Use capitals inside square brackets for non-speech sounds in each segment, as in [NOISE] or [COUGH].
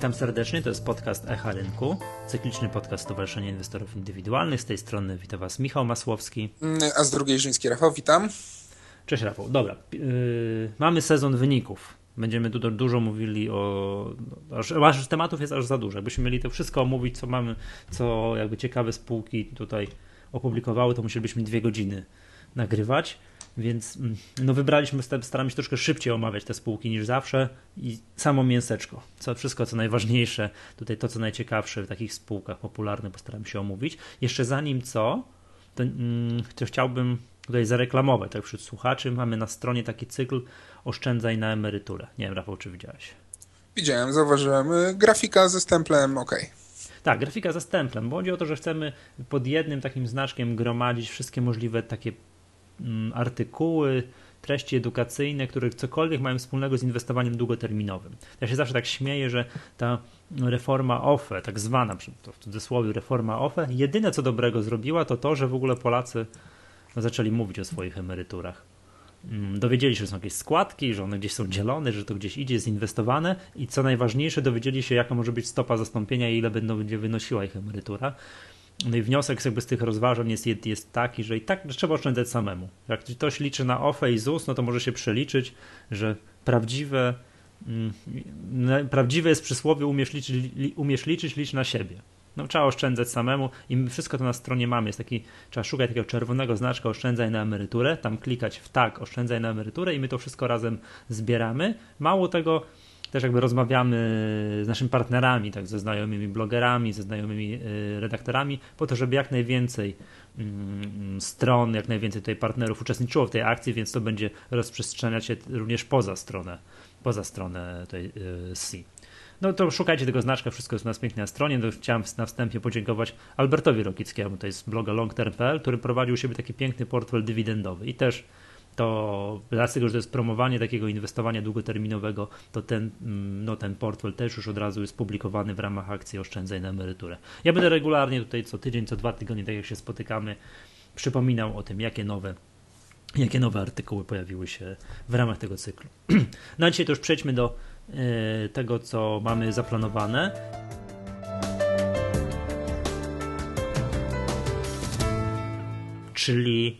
Witam serdecznie, to jest podcast Echa Rynku, cykliczny podcast Stowarzyszenia Inwestorów Indywidualnych. Z tej strony witam Was Michał Masłowski. Mm, a z drugiej Żyński Rafał, witam. Cześć Rafał, dobra. Yy, mamy sezon wyników. Będziemy tu dużo mówili o. Aż, aż tematów jest aż za dużo. Jakbyśmy mieli to wszystko omówić, co mamy, co jakby ciekawe spółki tutaj opublikowały, to musielibyśmy dwie godziny nagrywać. Więc mm, no wybraliśmy, staramy się troszkę szybciej omawiać te spółki niż zawsze i samo mięseczko, co, wszystko co najważniejsze, tutaj to co najciekawsze w takich spółkach popularnych postaram się omówić. Jeszcze zanim co, to, mm, to chciałbym tutaj zareklamować, tak wśród słuchaczy mamy na stronie taki cykl Oszczędzaj na emeryturę. Nie wiem Rafał, czy widziałeś? Widziałem, zauważyłem. Grafika ze stemplem, ok. Tak, grafika ze stemplem, bo chodzi o to, że chcemy pod jednym takim znaczkiem gromadzić wszystkie możliwe takie artykuły, treści edukacyjne, które cokolwiek mają wspólnego z inwestowaniem długoterminowym. Ja się zawsze tak śmieję, że ta reforma OFE, tak zwana w cudzysłowie reforma OFE, jedyne co dobrego zrobiła to to, że w ogóle Polacy no, zaczęli mówić o swoich emeryturach. Mm, dowiedzieli się, że są jakieś składki, że one gdzieś są dzielone, że to gdzieś idzie, jest inwestowane i co najważniejsze, dowiedzieli się, jaka może być stopa zastąpienia i ile będzie wynosiła ich emerytura. No i wniosek jakby z tych rozważań jest, jest taki, że i tak trzeba oszczędzać samemu. Jak ktoś liczy na OFE i ZUS, no to może się przeliczyć, że prawdziwe, mm, prawdziwe jest przysłowie umiesz liczyć, umiesz liczyć, licz na siebie. No, trzeba oszczędzać samemu i wszystko to na stronie mamy. Jest taki, trzeba szukać takiego czerwonego znaczka oszczędzaj na emeryturę, tam klikać w tak, oszczędzaj na emeryturę i my to wszystko razem zbieramy. Mało tego, też jakby rozmawiamy z naszymi partnerami, tak, ze znajomymi blogerami, ze znajomymi y, redaktorami, po to, żeby jak najwięcej mm, stron, jak najwięcej tutaj partnerów uczestniczyło w tej akcji, więc to będzie rozprzestrzeniać się również poza stronę, poza stronę tej C. No to szukajcie tego znaczka, wszystko jest u nas pięknie na stronie. No, chciałem na wstępie podziękować Albertowi Rokickiemu, to jest bloga longterm.pl, który prowadził u siebie taki piękny portfel dywidendowy i też to dlatego, że to jest promowanie takiego inwestowania długoterminowego, to ten, mm, no, ten portfel też już od razu jest publikowany w ramach akcji Oszczędzaj na emeryturę. Ja będę regularnie tutaj co tydzień, co dwa tygodnie, tak jak się spotykamy, przypominał o tym, jakie nowe jakie nowe artykuły pojawiły się w ramach tego cyklu. [CLEARS THROAT] No a dzisiaj to już przejdźmy do y, tego, co mamy zaplanowane. Czyli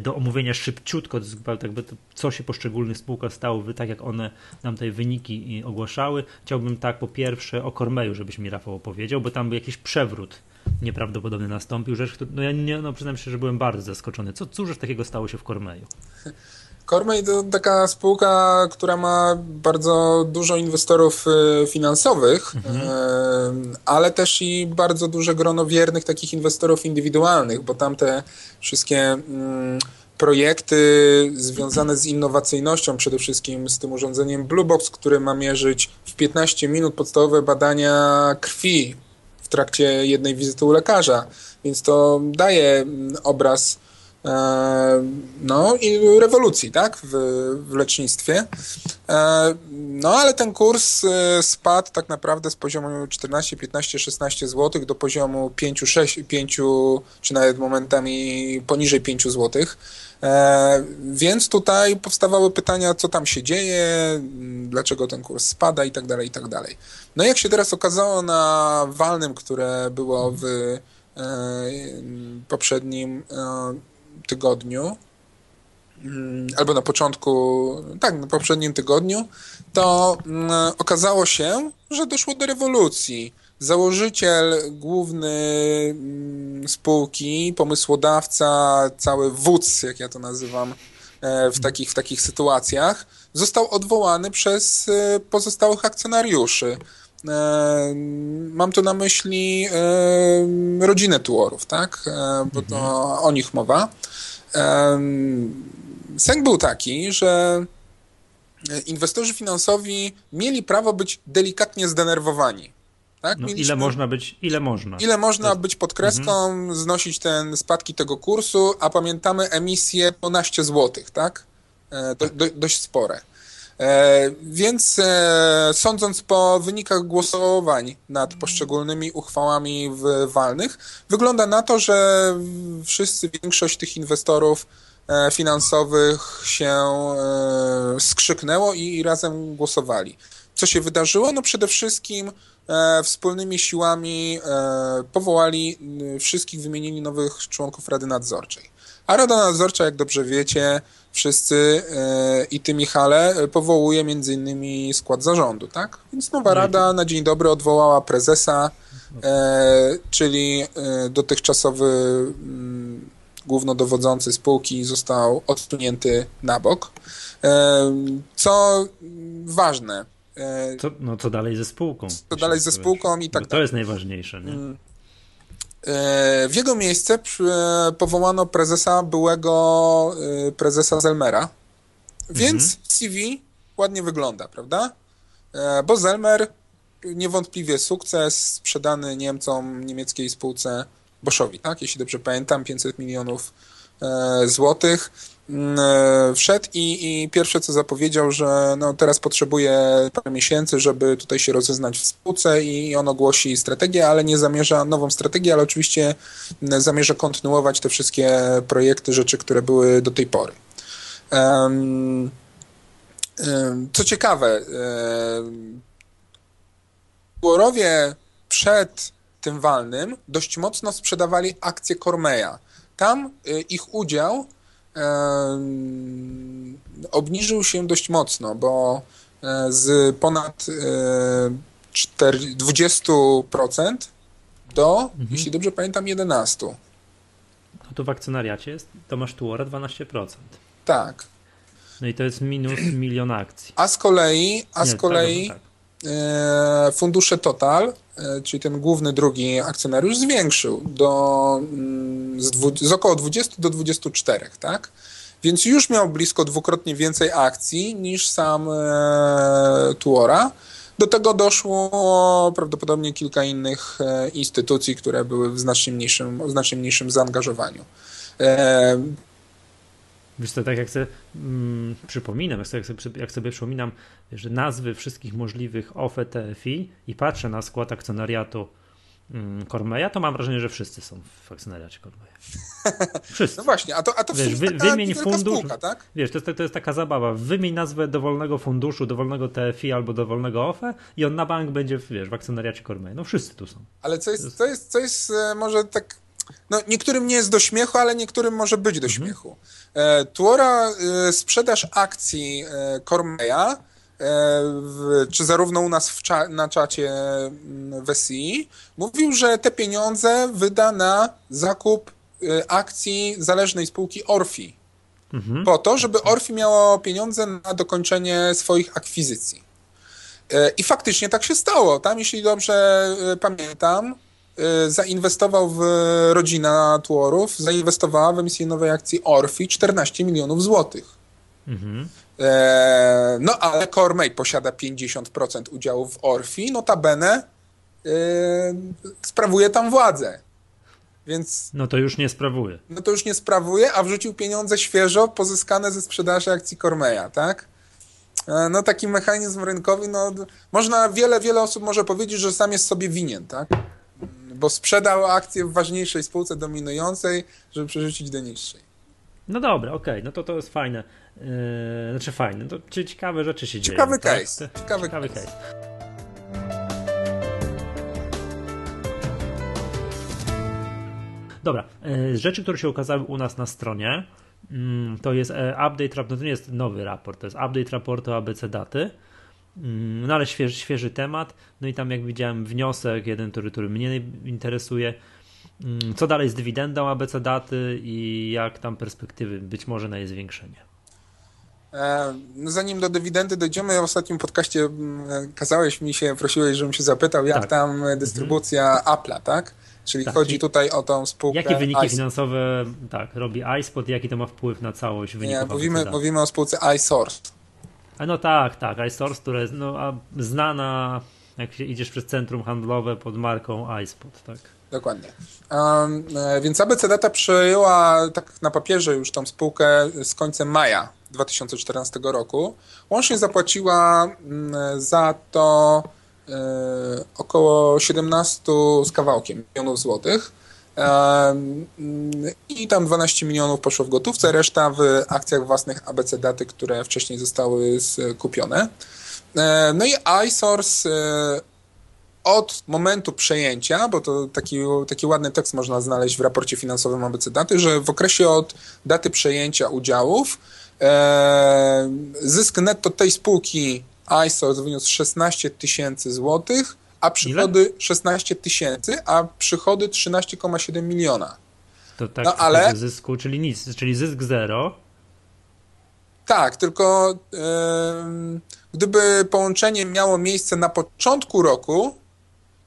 do omówienia szybciutko, jakby to, co się poszczególnych spółkach stało, tak jak one nam te wyniki ogłaszały. Chciałbym tak po pierwsze o Kormeju, żebyś mi Rafał opowiedział, bo tam jakiś przewrót nieprawdopodobny nastąpił. Rzecz, no ja nie, no przyznam się, że byłem bardzo zaskoczony. Co, cóż takiego stało się w Kormeju? [LAUGHS] Cormay to taka spółka, która ma bardzo dużo inwestorów y, finansowych, mhm. Y, ale też i bardzo duże grono wiernych takich inwestorów indywidualnych, bo tam te wszystkie mm, projekty związane z innowacyjnością, przede wszystkim z tym urządzeniem Blue Box, które ma mierzyć w 15 minut podstawowe badania krwi w trakcie jednej wizyty u lekarza, więc to daje mm, obraz no i rewolucji, tak, w, w lecznictwie. E, no ale ten kurs e, spadł tak naprawdę z poziomu 14, 15, 16 zł do poziomu 5, 6, 5 czy nawet momentami poniżej 5 zł. Więc tutaj powstawały pytania, co tam się dzieje, dlaczego ten kurs spada i tak dalej, i tak dalej. No jak się teraz okazało na walnym, które było w poprzednim tygodniu, mm, albo na początku, tak, na poprzednim tygodniu, to mm, okazało się, że doszło do rewolucji. Założyciel główny mm, spółki, pomysłodawca, cały wódz, jak ja to nazywam, e, w takich, w takich sytuacjach, został odwołany przez e, pozostałych akcjonariuszy. E, mam tu na myśli rodzinę Tuorów, tak? Bo to mhm. o nich mowa. Sęk był taki, że inwestorzy finansowi mieli prawo być delikatnie zdenerwowani. Tak? No, ile można być, ile można. Ile można być pod kreską, mhm. znosić ten spadki tego kursu, a pamiętamy emisję 12 zł, tak? E, do, do, dość spore. E, więc e, sądząc po wynikach głosowań nad poszczególnymi uchwałami walnych, wygląda na to, że wszyscy, większość tych inwestorów e, finansowych się skrzyknęło i razem głosowali. co się wydarzyło? No przede wszystkim wspólnymi siłami powołali wszystkich, wymienili nowych członków Rady Nadzorczej. A Rada Nadzorcza, jak dobrze wiecie, wszyscy e, i ty Michale powołuje między innymi skład zarządu, tak? Więc nowa rada na dzień dobry odwołała prezesa, e, czyli e, dotychczasowy mm, głównodowodzący spółki został odsunięty na bok. Co ważne. Co, no co dalej ze spółką? Co dalej ze spółką i tak To jest najważniejsze, nie? W jego miejsce powołano prezesa, byłego prezesa Zelmera, więc mhm. CV ładnie wygląda, prawda? Bo Zelmer niewątpliwie sukces sprzedany Niemcom, niemieckiej spółce Boschowi, tak? Jeśli dobrze pamiętam, 500 milionów złotych. Mm, e, wszedł i, i pierwsze co zapowiedział, że no teraz potrzebuje parę miesięcy, żeby tutaj się rozeznać w spółce i on ogłosi strategię, ale nie zamierza nową strategię, ale oczywiście mm, zamierza kontynuować te wszystkie projekty, rzeczy, które były do tej pory. Co ciekawe, Borowie przed tym walnym dość mocno sprzedawali akcje Cormeja. Tam y, ich udział obniżył się dość mocno, bo e, z ponad 20% e, do, mhm. jeśli dobrze pamiętam, 11%. No to w akcjonariacie jest Tomasz Tuora 12%. Tak. No i to jest minus milion akcji. A z kolei, a z kolei tak, tak. Fundusze Total, czyli ten główny drugi akcjonariusz, zwiększył do, mm, z, z około 20 do 24, tak? Więc już miał blisko dwukrotnie więcej akcji niż sam e, Tuora. Do tego doszło prawdopodobnie kilka innych e, instytucji, które były w znacznie mniejszym, w znacznie mniejszym zaangażowaniu. Wiesz to tak jak sobie mm, przypominam, jak sobie, jak sobie przypominam, że nazwy wszystkich możliwych OFE, TFI i patrzę na skład akcjonariatu Kormeja, mm, to mam wrażenie, że wszyscy są w akcjonariacie Kormeja. [LAUGHS] Wszyscy. No właśnie, a to, a to wiesz, wy, wymień fundusz, spółka, tak? Wiesz, to jest, to jest taka zabawa. Wymień nazwę dowolnego funduszu, dowolnego TFI albo dowolnego OFE i on na bank będzie, wiesz, w akcjonariacie Kormeja. No wszyscy tu są. Ale co jest, co jest, co jest e, może tak no, niektórym nie jest do śmiechu, ale niektórym może być do mhm. śmiechu. E, Tuora e, sprzedaż akcji e, Cormeya w, czy zarówno u nas cza na czacie mm, w SI, mówił, że te pieniądze wyda na zakup y, akcji zależnej spółki Orfi. Mhm. Po to, żeby Orfi miało pieniądze na dokończenie swoich akwizycji. Y, I faktycznie tak się stało. Tam, jeśli dobrze pamiętam, zainwestował w rodzina Tuorów, zainwestowała w emisję nowej akcji Orfi 14 milionów złotych. Mhm. E, no ale Cormay posiada 50% udziałów w Orfi, notabene e, sprawuje tam władzę. Więc, no to już nie sprawuje. No to już nie sprawuje, a wrzucił pieniądze świeżo pozyskane ze sprzedaży akcji Cormeya, tak? E, no taki mechanizm rynkowy, no można, wiele, wiele osób może powiedzieć, że sam jest sobie winien, tak? Bo sprzedał akcje w ważniejszej spółce dominującej, żeby przerzucić do niższej. No dobra, okej, okay, no to to jest fajne. Yy, znaczy fajne, to ciekawe rzeczy się ciekawy dzieją. Case. Tak? Ciekawy, ciekawy case. case. Dobra, yy, rzeczy, które się ukazały u nas na stronie, mm, to jest e, update, no to nie jest nowy raport, to jest update raportu ABC daty, no ale świeży, świeży temat, no i tam jak widziałem wniosek, jeden, który, który mnie interesuje, mm, co dalej z dywidendą ABC daty i jak tam perspektywy być może na jej zwiększenie. E, no zanim do dywidendy dojdziemy, w ostatnim podcaście mm, kazałeś mi się, prosiłeś, żebym się zapytał, jak tak. tam dystrybucja mhm. Apple'a, tak? Czyli tak, chodzi czyli tutaj o tą spółkę. Jakie wyniki finansowe tak, robi iSpot, jaki to ma wpływ na całość wyników? Nie, mówimy, mówimy o spółce iSource. A no tak, tak, iSource, która jest no, znana, jak się idziesz przez centrum handlowe pod marką iSpot, tak? Dokładnie. Um, więc ABC Data przejęła tak na papierze już tą spółkę z końcem maja 2014 roku. Łącznie zapłaciła mm, za to e, około 17 z kawałkiem milionów złotych. I tam 12 milionów poszło w gotówce, reszta w akcjach własnych ABC Daty, które wcześniej zostały kupione. No i iSource od momentu przejęcia, bo to taki, taki ładny tekst można znaleźć w raporcie finansowym ABC Daty, że w okresie od daty przejęcia udziałów e, zysk netto tej spółki iSource wyniósł 16 tysięcy złotych, a przychody Ile? 16 tysięcy, a przychody 13,7 miliona. To tak no, ale zysku, czyli nic, czyli zysk zero. Tak, tylko yy, gdyby połączenie miało miejsce na początku roku,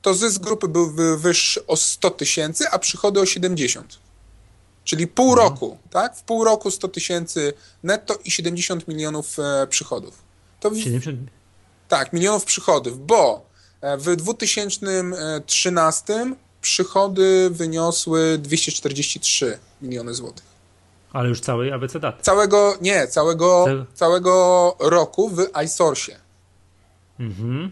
to zysk grupy był wyższy o 100 tysięcy, a przychody o 70. Czyli pół mhm. roku, tak? W pół roku 100 tysięcy netto i 70 milionów e, przychodów. To w, 70? Tak, milionów przychodów, bo w 2013 przychody wyniosły 243 miliony złotych. Ale już całej ABC daty. Całego, nie, całego, całego roku w iSource. Mhm.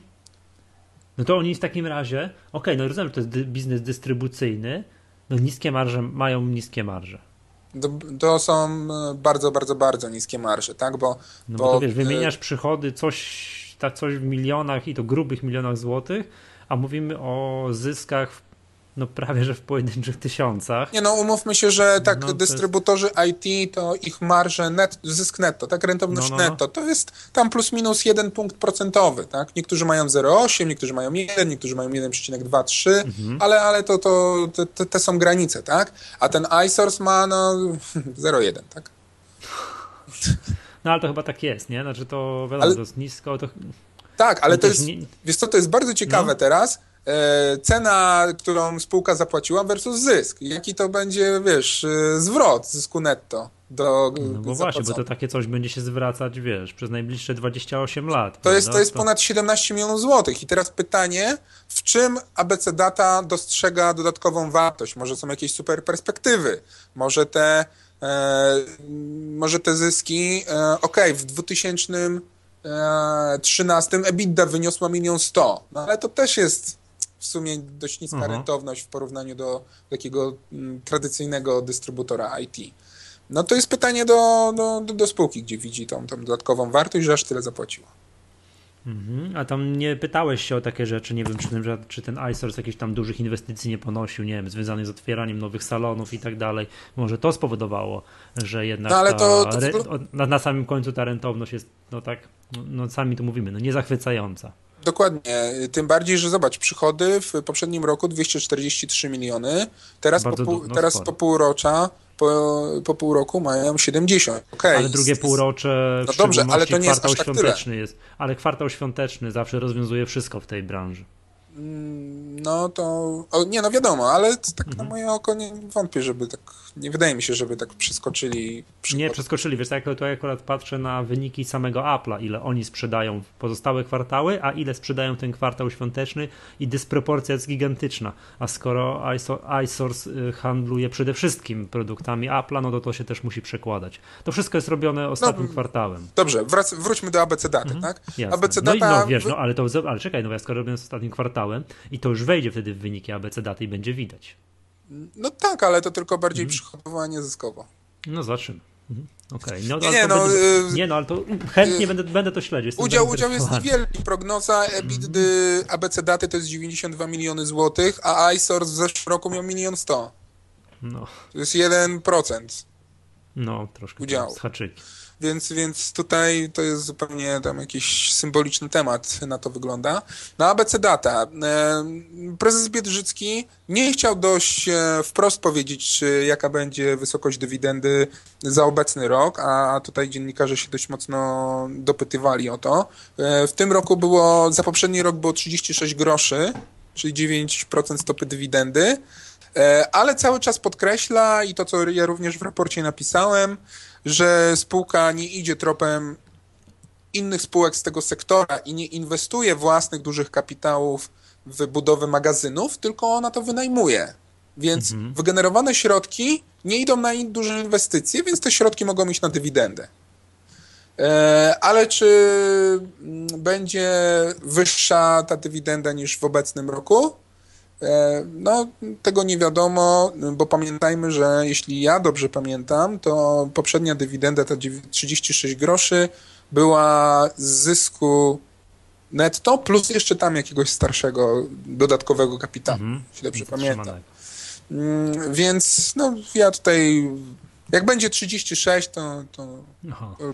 No to oni w takim razie, okej, okay, no rozumiem, że to jest dy, biznes dystrybucyjny, no niskie marże, mają niskie marże. To, to, są e, bardzo, bardzo, bardzo niskie marże, tak? Bo, no bo, bo to wiesz, wymieniasz przychody, coś, tak coś w milionach i to grubych milionach złotych, a mówimy o zyskach no prawie, że w pojedynczych tysiącach. Nie no, umówmy się, że tak no, dystrybutorzy jest... IT to ich marże net, zysk netto, tak rentowność no, no, no. netto, to jest tam plus minus jeden punkt procentowy, tak? Niektórzy mają 0,8, niektórzy mają 1, niektórzy mają 1,23, mhm. ale, ale to, to te, te, są granice, tak? A ten iSource ma no [LAUGHS] 0,1, tak? [LAUGHS] No ale to chyba tak jest, nie? Znaczy to wiadomo, ale... to jest nisko, to... Tak, ale to jest, nie... wiesz co, to jest bardzo ciekawe no. teraz, E, cena, którą spółka zapłaciła versus zysk. Jaki to będzie, wiesz, e, zwrot zysku netto? Do, no bo właśnie, bo to takie coś będzie się zwracać, wiesz, przez najbliższe 28 lat. To jest, to jest ponad 17 milionów złotych. I teraz pytanie, w czym ABC Data dostrzega dodatkową wartość? Może są jakieś super perspektywy? Może te, może te zyski, e, ok, w 2013 EBITDA wyniosła milion 100, no ale to też jest w sumie dość niska mhm. rentowność w porównaniu do takiego mm, tradycyjnego dystrybutora IT. No to jest pytanie do, do, do, do spółki, gdzie widzi tą, tą dodatkową wartość, że aż tyle zapłaciła. Mhm. A tam nie pytałeś się o takie rzeczy, nie wiem, czy ten, czy ten iSource jakichś tam dużych inwestycji nie ponosił, nie wiem, związanych z otwieraniem nowych salonów i tak dalej. Może to spowodowało, że jednak no, ale to, to... Re... na, na samym końcu ta rentowność jest, no tak, no, no sami tu mówimy, no niezachwycająca. Dokładnie. Tym bardziej, że zobacz, przychody w poprzednim roku 243 miliony, teraz, po, pół, no teraz po półrocza po, po pół roku mają 70. Okay. Ale drugie półrocze no dobrze, ale to nie jest aż tak świąteczny tyle. jest. Ale kwartał świąteczny zawsze rozwiązuje wszystko w tej branży. Mm, no to. O, nie, no wiadomo, ale tak mhm. na moje oko nie wątpię, żeby tak. Nie wydaje mi się, żeby tak przeskoczyli. Nie, przeskoczyli. Wiesz, tak, to ja akurat patrzę na wyniki samego Apple'a, ile oni sprzedają w pozostałe kwartały, a ile sprzedają ten kwartał świąteczny i dysproporcja jest gigantyczna. A skoro iSource y, handluje przede wszystkim produktami Apple'a, no to to się też musi przekładać. To wszystko jest robione ostatnim no, kwartałem. Dobrze, wrac, wróćmy do ABC daty, mhm. tak? Jasne. ABC data... No i no, wiesz, no ale to, ale czekaj, no ja skoro robię z ostatnim kwartałem, i to już wejdzie wtedy w wyniki ABC daty i będzie widać. No tak, ale to tylko bardziej mhm. przychodowanie zyskowo. No zobaczymy. Mhm. Okej, okay. no, nie, nie, no, będzie, y, nie, no, ale to chętnie y, będę, będę to śledził. Udział, udział jest niewielki. Prognoza EBITDA mm. ABC daty to jest 92 miliony złotych, a iSource w zeszłym roku miał milion 100. No. To jest 1%. No, troszkę udziału. z haczyki. Więc, więc tutaj to jest zupełnie tam jakiś symboliczny temat, na to wygląda. No ABC Data. E, prezes Biedrzycki nie chciał dość e, wprost powiedzieć, jaka będzie wysokość dywidendy za obecny rok, a tutaj dziennikarze się dość mocno dopytywali o to. E, w tym roku było, za poprzedni rok było 36 groszy, czyli 9% stopy dywidendy, ale cały czas podkreśla i to, co ja również w raporcie napisałem, że spółka nie idzie tropem innych spółek z tego sektora i nie inwestuje własnych dużych kapitałów w budowę magazynów, tylko ona to wynajmuje. Więc mhm. wygenerowane środki nie idą na duże inwestycje, więc te środki mogą iść na dywidendę. E, ale czy mm, będzie wyższa ta dywidenda niż w obecnym roku? E, no, tego nie wiadomo, bo pamiętajmy, że jeśli ja dobrze pamiętam, to poprzednia dywidenda, ta 36 groszy, była z zysku netto, plus jeszcze tam jakiegoś starszego, dodatkowego kapitału, mhm. jeśli dobrze pamiętam. Mm, więc no, ja tutaj jak będzie 36, to, to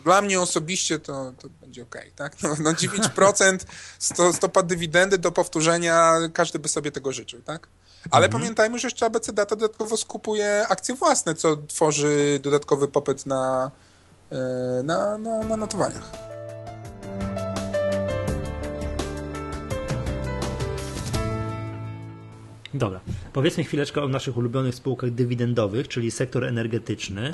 dla mnie osobiście to, to będzie ok, tak? No, no 9% sto, stopa dywidendy do powtórzenia, każdy by sobie tego życzył, tak? Ale mhm. pamiętajmy, że jeszcze ABC Data dodatkowo skupuje akcje własne, co tworzy dodatkowy popyt na, e, na, na, na notowaniach. Dobra. Powiedzmy chwileczkę o naszych ulubionych spółkach dywidendowych, czyli sektor energetyczny.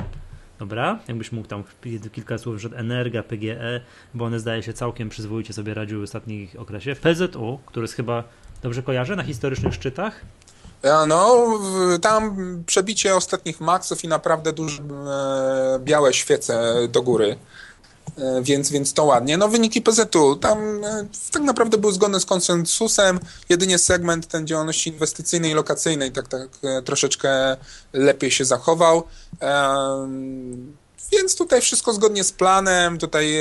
Dobra, jakbyś mógł tam kilka słów, że Energa, PGE, bo one zdaje się całkiem przyzwoicie sobie radziły w ostatnim okresie. PZU, który jest chyba, dobrze kojarzę, na historycznych szczytach? No, tam przebicie ostatnich maksów i naprawdę duże e, białe świece do góry. E, więc, więc to ładnie. No wyniki PZU, tam e, tak naprawdę był zgodny z konsensusem, jedynie segment ten działalności inwestycyjnej i lokacyjnej tak, tak e, troszeczkę lepiej się zachował. Więc tutaj wszystko zgodnie z planem. Tutaj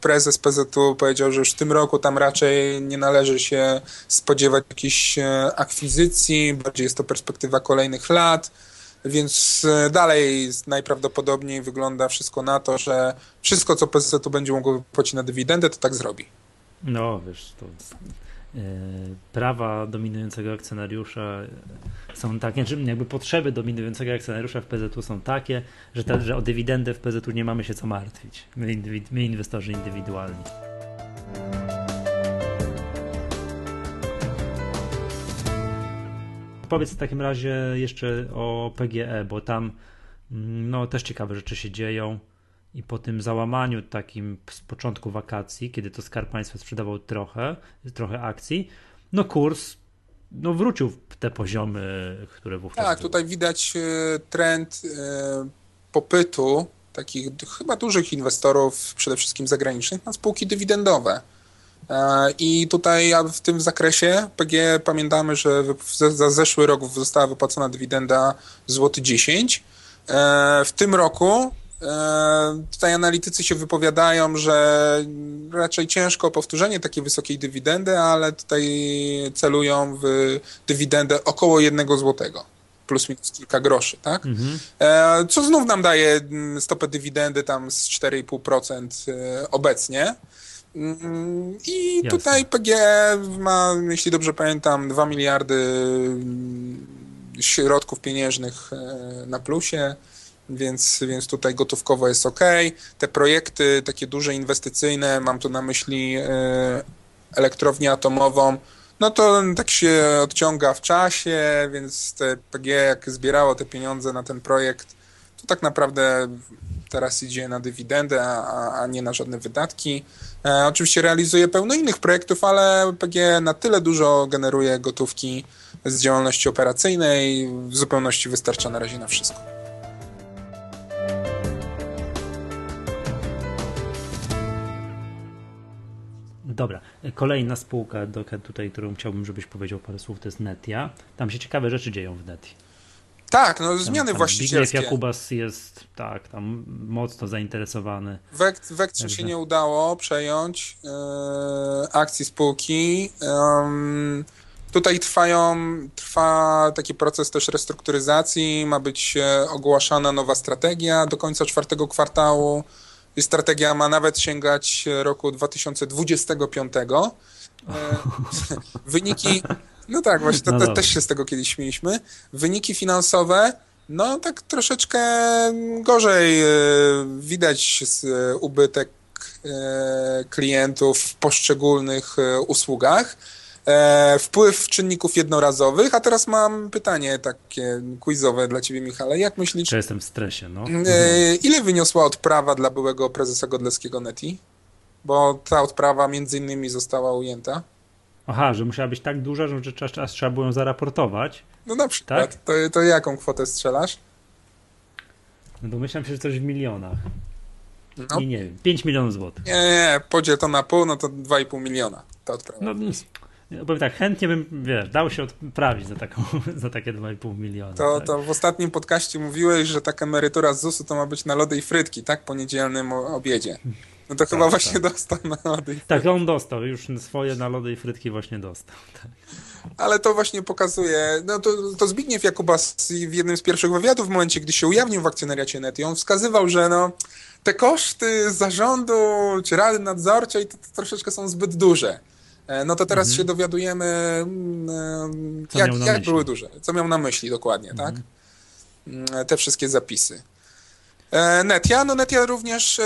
prezes PZU powiedział, że już w tym roku tam raczej nie należy się spodziewać jakichś akwizycji, bardziej jest to perspektywa kolejnych lat. Więc e, dalej najprawdopodobniej wygląda wszystko na to, że wszystko, co PZU będzie mogło wypłacić na dywidendę, to tak zrobi. No, wiesz, to yy, prawa dominującego akcjonariusza są takie, jakby potrzeby dominującego akcjonariusza w PZU są takie, że, ta, że o dywidendę w PZU nie mamy się co martwić. My, my inwestorzy indywidualni. Powiedz w takim razie jeszcze o PGE, bo tam mm, no, też ciekawe rzeczy się dzieją i po tym załamaniu takim z początku wakacji, kiedy to Skarb Państwa sprzedawał trochę, trochę akcji, no kurs no, wrócił w te poziomy, które wówczas Tak, były. tutaj widać e, trend e, popytu takich chyba dużych inwestorów, przede wszystkim zagranicznych, na spółki dywidendowe. E, I tutaj w tym zakresie PG pamiętamy, że za zeszły rok została wypłacona dywidenda złoty 10. E, w tym roku e, tutaj analitycy się wypowiadają, że raczej ciężko powtórzenie takiej wysokiej dywidendy, ale tutaj celują w dywidendę około jednego złotego plus minus kilka groszy, tak? Mhm. Co znów nam daje mm, stopę dywidendy tam z 4,5% obecnie. I Jasne. tutaj PGE ma, jeśli dobrze pamiętam, 2 miliardy mm, środków pieniężnych e, na plusie, więc, więc tutaj gotówkowo jest ok. Te projekty takie duże inwestycyjne, mam tu na myśli e, elektrownię atomową, no to tak się odciąga w czasie, więc te PGE jak zbierało te pieniądze na ten projekt, to tak naprawdę teraz idzie na dywidendę, a, a nie na żadne wydatki. E, oczywiście realizuje pełno innych projektów, ale PG na tyle dużo generuje gotówki z działalności operacyjnej, w zupełności wystarcza na razie na wszystko. Dobra, kolejna spółka, tutaj, którą chciałbym, żebyś powiedział parę słów, to jest Netia. Tam się ciekawe rzeczy dzieją w Netii. Tak, no zmiany tam, właścicielskie. Jakubas jest tak, tam mocno zainteresowany. Wekt, Wektrze się nie udało przejąć e, akcji spółki. tutaj trwają, trwa taki proces też restrukturyzacji, ma być ogłaszana nowa strategia do końca czwartego kwartału. I strategia ma nawet sięgać roku 2025. E, [LAUGHS] wyniki, no tak, właśnie to, no też się z tego kiedyś śmieliśmy. Wyniki finansowe, no tak troszeczkę gorzej e, widać e, ubytek e, klientów w poszczególnych usługach. Wpływ czynników jednorazowych, a teraz mam pytanie takie quizowe dla ciebie, Michale. Jak myślisz? Czy jestem w stresie, no. Ile wyniosła odprawa dla byłego prezesa Godleskiego Neti? Bo ta odprawa między innymi została ujęta. Aha, że musiała być tak duża, że czas, trzeba było ją zaraportować. No na przykład. Tak? To, to jaką kwotę strzelasz? No domyślam się, że coś w milionach. No. Nie, nie wiem, 5 milionów złotych. Nie, nie, podziel to na pół, no to 2,5 miliona ta odprawa. No, no, powiem tak, chętnie bym, wiesz, dał się odprawić za, taką, [LAUGHS] za takie 2,5 miliona. To, tak? to w ostatnim podcaście mówiłeś, że taka emerytura z ZUS-u to ma być na lody i frytki, tak? Po niedzielnym obiedzie. No to tak, chyba właśnie tak. dostał na lody. Tak, on dostał, już swoje na lody i frytki właśnie dostał. [LAUGHS] Tak. Ale to właśnie pokazuje, no to, to Zbigniew Jakubas w jednym z pierwszych wywiadów, w momencie, gdy się ujawnił w akcjonariacie Neti, on wskazywał, że no, te koszty zarządu czy rady nadzorczej to, to troszeczkę są zbyt duże. E, no to teraz mhm. się dowiadujemy, mm, e, jak, jak były duże, co miał na myśli dokładnie, tak? mhm. tak? Te wszystkie zapisy. E, Netia, no Netia również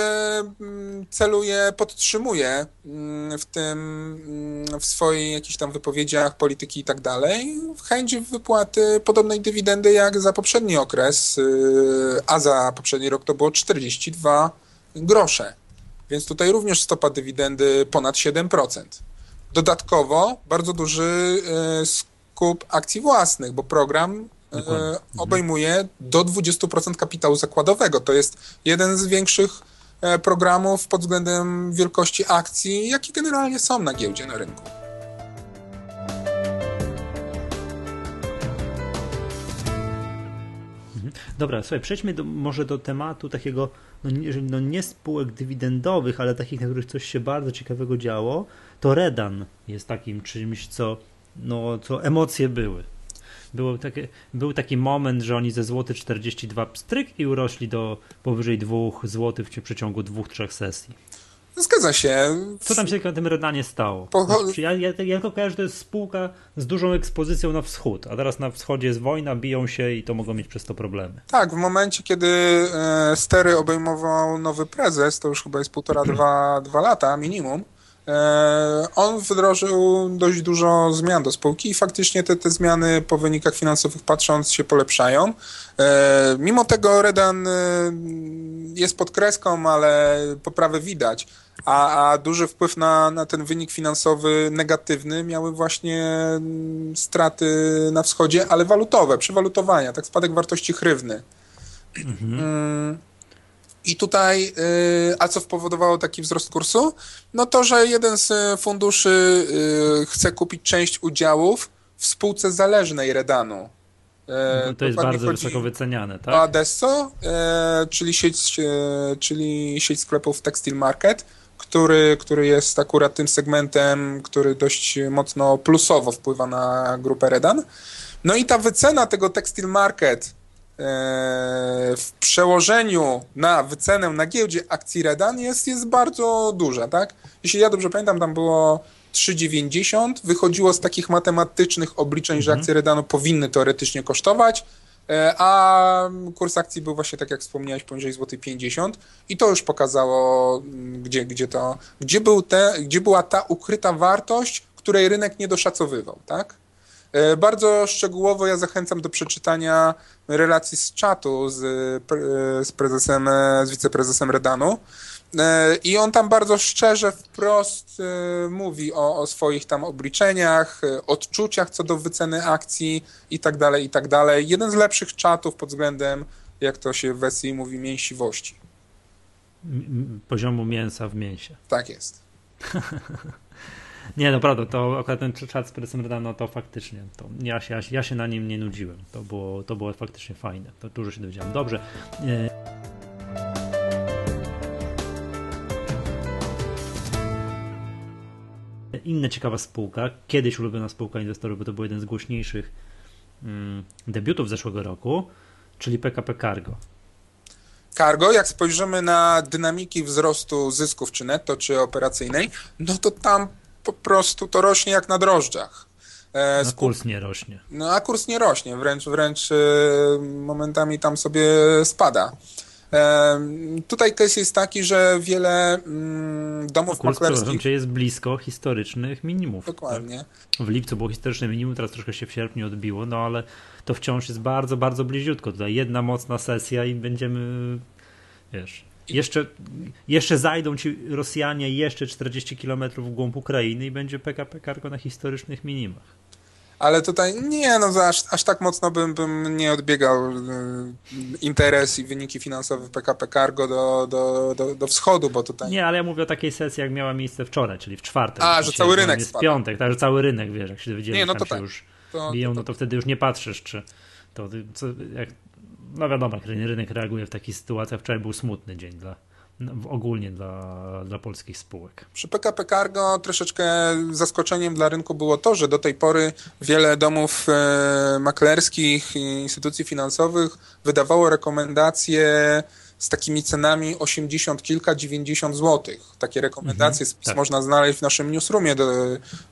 mm, celuje, podtrzymuje mm, w tym, w swoich jakichś tam wypowiedziach polityki i tak dalej chęć wypłaty podobnej dywidendy jak za poprzedni okres, a za poprzedni rok to było 42 grosze. Więc tutaj również stopa dywidendy ponad 7%. Dodatkowo bardzo duży e, skup akcji własnych, bo program e, obejmuje do 20% kapitału zakładowego. To jest jeden z większych e, programów pod względem wielkości akcji, jakie generalnie są na giełdzie, na rynku. Mhm. Dobra, słuchaj, przejdźmy do, może do tematu takiego, no nie, no nie spółek dywidendowych, ale takich, na których coś się bardzo ciekawego działo, to Redan jest takim czymś, co, no, co emocje były. Było takie, był taki moment, że oni ze złoty 42 pstryk i urośli do powyżej 2 zł w przeciągu dwóch, trzech sesji. Zgadza się. Co tam się na tym Redanie stało? Pocho... Znaczy, ja, ja, ja tylko kojarzę, że to jest spółka z dużą ekspozycją na wschód, a teraz na wschodzie jest wojna, biją się i to mogą mieć przez to problemy. Tak, w momencie, kiedy e, stery obejmował nowy prezes, to już chyba jest półtora, [CLEARS THROAT] dwa, dwa lata minimum, on wdrożył dość dużo zmian do spółki i faktycznie te, te zmiany po wynikach finansowych patrząc się polepszają. E, mimo tego Redan e, jest pod kreską, ale poprawę widać. A, a duży wpływ na, na ten wynik finansowy negatywny miały właśnie straty na wschodzie, ale walutowe, przewalutowania, tak spadek wartości hrywny. Mhm. I tutaj, y, a co spowodowało taki wzrost kursu? No to, że jeden z funduszy y, chce kupić część udziałów w spółce zależnej Redanu. No to jest bardzo wysoko wyceniane, tak? Adesso, czyli sieć, czyli sieć sklepów Textile Market, który, który jest akurat tym segmentem, który dość mocno plusowo wpływa na grupę Redan. No i ta wycena tego Textile Market E, w przełożeniu na wycenę na giełdzie akcji Redan jest, jest bardzo duża, tak? Jeśli ja dobrze pamiętam, tam było 3,90, wychodziło z takich matematycznych obliczeń, mhm. że akcje Redanu powinny teoretycznie kosztować, e, a kurs akcji był właśnie, tak jak wspomniałeś, poniżej złoty 50 i to już pokazało, mm, gdzie, gdzie, to, gdzie, był te, gdzie była ta ukryta wartość, której rynek nie doszacowywał, tak? E, bardzo szczegółowo ja zachęcam do przeczytania relacji z czatu z, e, z prezesem, e, z wiceprezesem Redanu. I on tam bardzo szczerze, wprost mówi o, o, swoich tam obliczeniach, odczuciach co do wyceny akcji i tak dalej, i tak dalej. Jeden z lepszych czatów pod względem, jak to się w wersji mówi, mięsiwości. Poziomu mięsa w mięsie. Tak jest. [LAUGHS] Nie, naprawdę, to akurat ten czat z prezesem Redano to faktycznie, to ja, się, ja się na nim nie nudziłem. To było, to było faktycznie fajne. To dużo się dowiedziałem. Dobrze. E, inna ciekawa spółka, kiedyś ulubiona spółka inwestorów, bo to był jeden z głośniejszych mm, debiutów zeszłego roku, czyli PKP Cargo. Cargo, jak spojrzymy na dynamiki wzrostu zysków, czy netto, czy operacyjnej, no to tam po prostu to rośnie jak na drożdżach. E, a kurs nie rośnie. No a kurs nie rośnie, wręcz, wręcz e, momentami tam sobie spada. E, tutaj case jest taki, że wiele mm, domów kurs, maklerskich... jest blisko historycznych minimów. Dokładnie. Tak? W lipcu było historyczne minimum, teraz troszkę się w sierpniu odbiło, no ale to wciąż jest bardzo, bardzo bliziutko. Tutaj jedna mocna sesja i będziemy, wiesz, jeszcze, jeszcze zajdą ci Rosjanie jeszcze 40 km w głąb Ukrainy i będzie PKP Cargo na historycznych minimach. Ale tutaj nie, no aż, aż tak mocno bym, bym nie odbiegał y, interes i wyniki finansowe PKP Cargo do, do, do, do wschodu, bo tutaj... Nie, ale ja mówię o takiej sesji, jak miała miejsce wczoraj, czyli w czwartek. A, że cały rynek jest piątek, tak, że cały rynek, wiesz, jak się dowiedzieli, nie, no to tak. już to, biją, to, to, no to wtedy już nie patrzysz, czy to, co, jak no wiadomo, rynek reaguje w takich sytuacjach. Wczoraj był smutny dzień dla, no, ogólnie dla, dla polskich spółek. Przy PKP Cargo troszeczkę zaskoczeniem dla rynku było to, że do tej pory wiele domów e, maklerskich i instytucji finansowych wydawało rekomendacje z takimi cenami 80 kilka, 90 złotych. Takie rekomendacje mhm, tak. można znaleźć w naszym newsroomie do,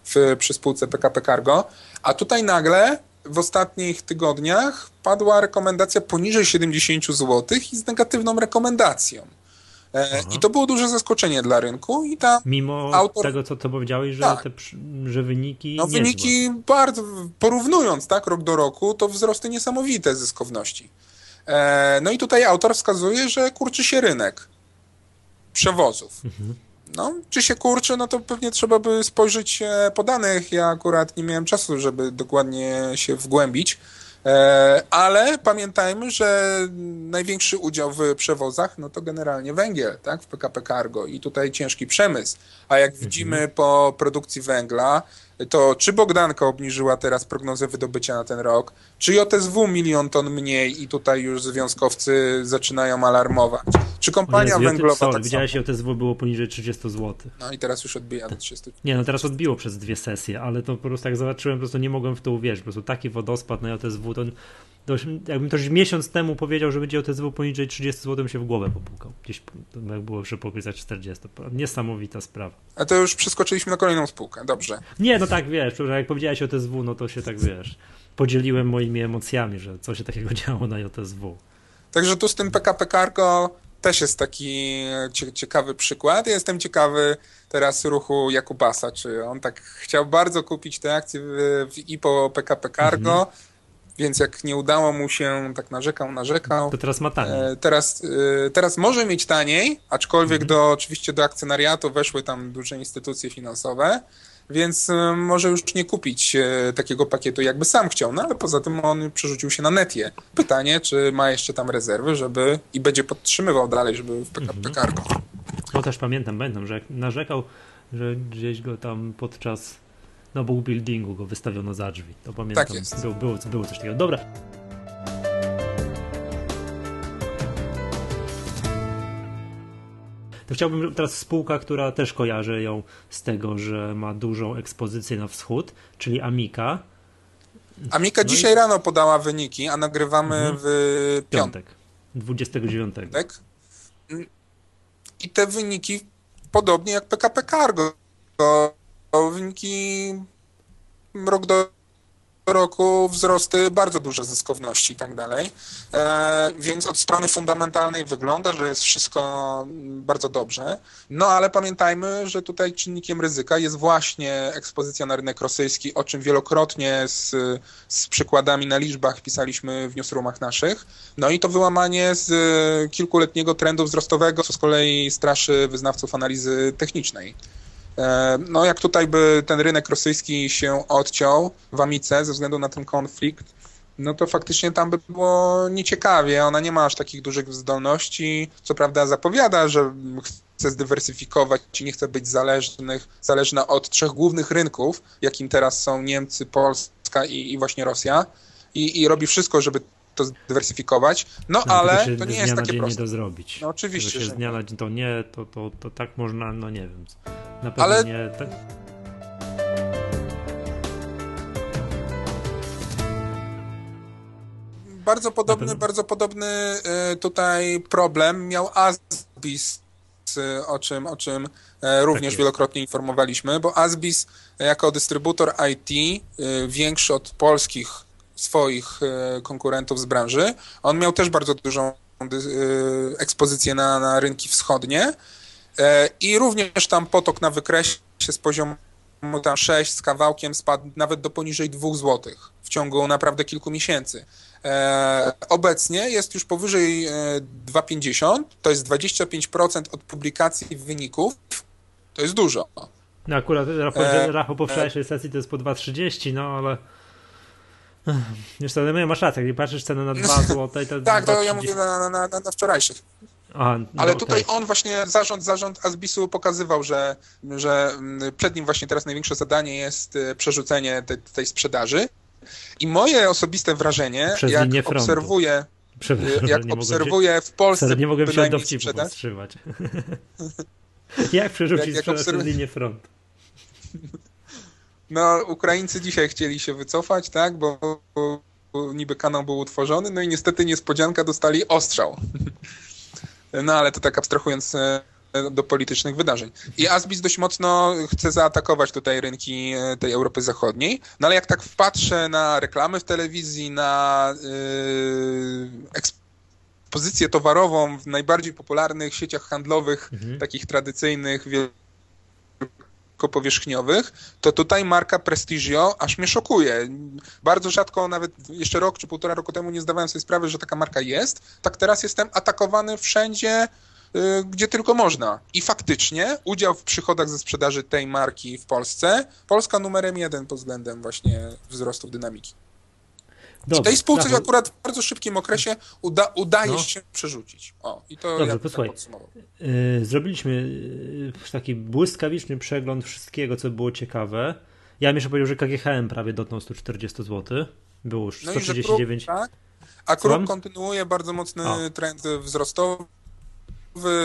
w, przy spółce PKP Cargo. A tutaj nagle w ostatnich tygodniach padła rekomendacja poniżej 70 zł i z negatywną rekomendacją. E, Aha. I to było duże zaskoczenie dla rynku i tam Mimo autor... tego, co to powiedziałeś, że, tak. te, że wyniki No wyniki bardzo, porównując tak rok do roku, to wzrosty niesamowite zyskowności. E, no i tutaj autor wskazuje, że kurczy się rynek przewozów. Mhm. No, czy się kurczy, no to pewnie trzeba by spojrzeć e, po danych. Ja akurat nie miałem czasu, żeby dokładnie się wgłębić. E, ale pamiętajmy, że największy udział w przewozach no to generalnie węgiel, tak, w PKP Cargo i tutaj ciężki przemysł. A jak widzimy mhm. po produkcji węgla, to czy Bogdanka obniżyła teraz prognozę wydobycia na ten rok, czy JSW milion ton mniej i tutaj już związkowcy zaczynają alarmować. Czy kompania Jezu, węglowa sorry, tak Widziałeś, że JSW było poniżej 30 zł. No i teraz już odbija do 30. Nie, no teraz odbiło przez dwie sesje, ale to po prostu jak zobaczyłem, po prostu nie mogłem w to uwierzyć. Po prostu taki wodospad na JSW, to jakbym też miesiąc temu powiedział, że będzie OTSW poniżej 30 zł, bym się w głowę popukał. Gdzieś jak było przy popisać 40. Niesamowita sprawa. A to już przeskoczyliśmy na kolejną spółkę, dobrze. Nie, no tak wiesz, jak powiedziałeś o TSW, no to się tak wiesz, podzieliłem moimi emocjami, że co się takiego [LAUGHS] działo na JSW. Także tu z tym PKP Cargo też jest taki ciekawy przykład. jestem ciekawy teraz ruchu Jakubasa, czy on tak chciał bardzo kupić te akcje w, w IPO PKP Cargo, mhm więc jak nie udało mu się, tak narzekał, narzekał. To teraz ma taniej. E, teraz, e, teraz może mieć taniej, aczkolwiek mhm. do, oczywiście do akcjonariatu weszły tam duże instytucje finansowe, więc e, może już nie kupić takiego pakietu, jakby sam chciał, no ale poza tym on przerzucił się na netie. Pytanie, czy ma jeszcze tam rezerwy, żeby i będzie podtrzymywał dalej, żeby w PKP mhm. Cargo. No też pamiętam, pamiętam, że narzekał, że gdzieś go tam podczas no bo buildingu go wystawiono za drzwi. To pamiętam. Tak jest. Było, było, było coś takiego. Dobra. To chciałbym teraz spółka, która też kojarzy ją z tego, że ma dużą ekspozycję na wschód, czyli Amika. Amika no dzisiaj i... rano podała wyniki, a nagrywamy mhm. w piątek. 29. I te wyniki, podobnie jak PKP Cargo, wyniki rok do roku wzrosty bardzo duże zyskowności i tak dalej. E, więc od strony fundamentalnej wygląda, że jest wszystko bardzo dobrze. No ale pamiętajmy, że tutaj czynnikiem ryzyka jest właśnie ekspozycja na rynek rosyjski, o czym wielokrotnie z, z przykładami na liczbach pisaliśmy w newsroomach naszych. No i to wyłamanie z kilkuletniego trendu wzrostowego, co z kolei straszy wyznawców analizy technicznej. E, no jak tutaj by ten rynek rosyjski się odciął w Amice ze względu na ten konflikt, no to faktycznie tam by było nieciekawie. Ona nie ma aż takich dużych zdolności. Co prawda zapowiada, że chce zdywersyfikować i nie chce być zależnych, zależna od trzech głównych rynków, jakim teraz są Niemcy, Polska i, i właśnie Rosja. I, I robi wszystko, żeby to zdywersyfikować, no, no ale to nie jest takie proste. nie do zrobić. No oczywiście, że z dnia na dzień to nie, to, to, to tak można, no nie wiem, na pewno ale... nie... Tak... Bardzo podobny, bardzo podobny e, tutaj problem miał Asbis, e, o czym, o czym e, również tak wielokrotnie informowaliśmy, bo Asbis jako dystrybutor IT większy od polskich swoich e, konkurentów z branży. On miał też bardzo dużą e, ekspozycję na, na rynki wschodnie e, i również tam potok na wykresie z poziomu tam 6 z kawałkiem spadł nawet do poniżej 2 zł w ciągu naprawdę kilku miesięcy. obecnie jest już powyżej 2,50, to jest 25% od publikacji wyników, to jest dużo. No akurat raport po wczorajszej sesji to jest po 2,30, no ale... Co, no masz rację, jak patrzysz cenę na 2 zł, to... tak, to ja mówię na, na, na, na wczorajszych. Aha, no, Ale tutaj okay. on właśnie, zarząd, zarząd Asbisu pokazywał, że, że mm, przed nim właśnie teraz największe zadanie jest e, przerzucenie tej, tej sprzedaży. I moje osobiste wrażenie, Przez jak obserwuję, jak [LAUGHS] obserwuję w Polsce nie mogłem się dowcipu powstrzymać. [LAUGHS] [LAUGHS] jak przerzucić jak, jak obserw... linię frontu? No, Ukraińcy dzisiaj chcieli się wycofać, tak, bo, bo, bo niby kanał był utworzony, no i niestety niespodzianka dostali ostrzał. [LAUGHS] No ale to tak abstrahując e, do politycznych wydarzeń. I Asbis dość mocno chce zaatakować tutaj rynki e, tej Europy Zachodniej, no ale jak tak wpatrzę na reklamy w telewizji, na yy, ekspozycję towarową w najbardziej popularnych sieciach handlowych, mhm. takich tradycyjnych, powierzchniowych, to tutaj marka Prestigio aż mnie szokuje. Bardzo rzadko, nawet jeszcze rok czy półtora roku temu nie zdawałem sobie sprawy, że taka marka jest. Tak teraz jestem atakowany wszędzie, y, gdzie tylko można. I faktycznie udział w przychodach ze sprzedaży tej marki w Polsce, Polska numerem jeden pod względem właśnie wzrostu dynamiki. Dobrze, tej spółce Rafał... akurat w bardzo szybkim okresie uda, udaje no. się przerzucić. O, i to Dobrze, ja posłuchaj. Tak yy, zrobiliśmy yy, taki błyskawiczny przegląd wszystkiego, co było ciekawe. Ja bym jeszcze powiedział, że KGHM prawie dotknął 140 zł. Było już 139. No kruk, tak? A kruk kontynuuje bardzo mocny o. trend wzrostowy.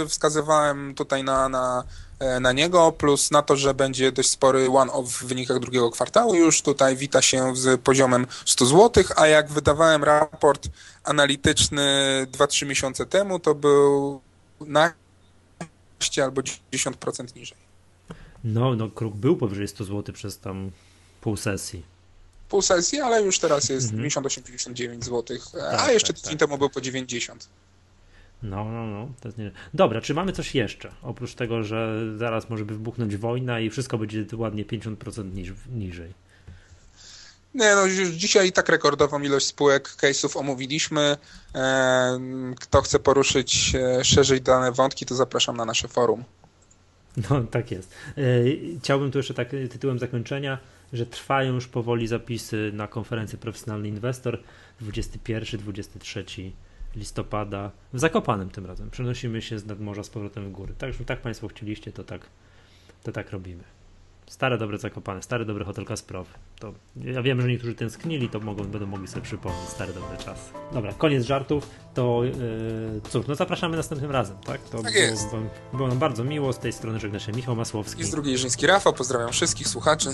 Wskazywałem tutaj na, na E, na niego, plus na to, że będzie dość spory one-off w wynikach drugiego kwartału. Już tutaj wita się z poziomem 100 zł, a jak wydawałem raport analityczny 2-3 miesiące temu, to był na albo 10% niżej. No, no kruk był powyżej 100 zł przez tam pół sesji. Pół sesji, ale już teraz jest mm 98,59 zł, a tak, jeszcze tak, tydzień tak. temu był po 90. No, no, no. To jest nie... Dobra, czy mamy coś jeszcze? Oprócz tego, że zaraz może by wybuchnąć wojna i wszystko będzie ładnie 50% niż, niżej. Nie, no już dzisiaj i tak rekordową ilość spółek, case'ów omówiliśmy. E, kto chce poruszyć e, szerzej dane wątki, to zapraszam na nasze forum. No, tak jest. E, chciałbym tu jeszcze tak tytułem zakończenia, że trwają już powoli zapisy na konferencję Profesjonalny Inwestor 21-23 listopada, w Zakopanem tym razem. Przenosimy się z nadmorza z powrotem w góry. Tak, tak Państwo chcieliście, to tak, to tak robimy. Stare, dobre Zakopane, stary, dobry hotel Kasprowy. To, ja wiem, że niektórzy tęsknili, to mogą, będą mogli sobie przypomnieć stare, dobre czasy. Dobra, koniec żartów. To yy, cóż, no zapraszamy następnym razem, tak? To tak jest. Było, było nam bardzo miło. Z tej strony żegna się Michał Masłowski. I z drugiej Żyński Rafał. Pozdrawiam wszystkich słuchaczy.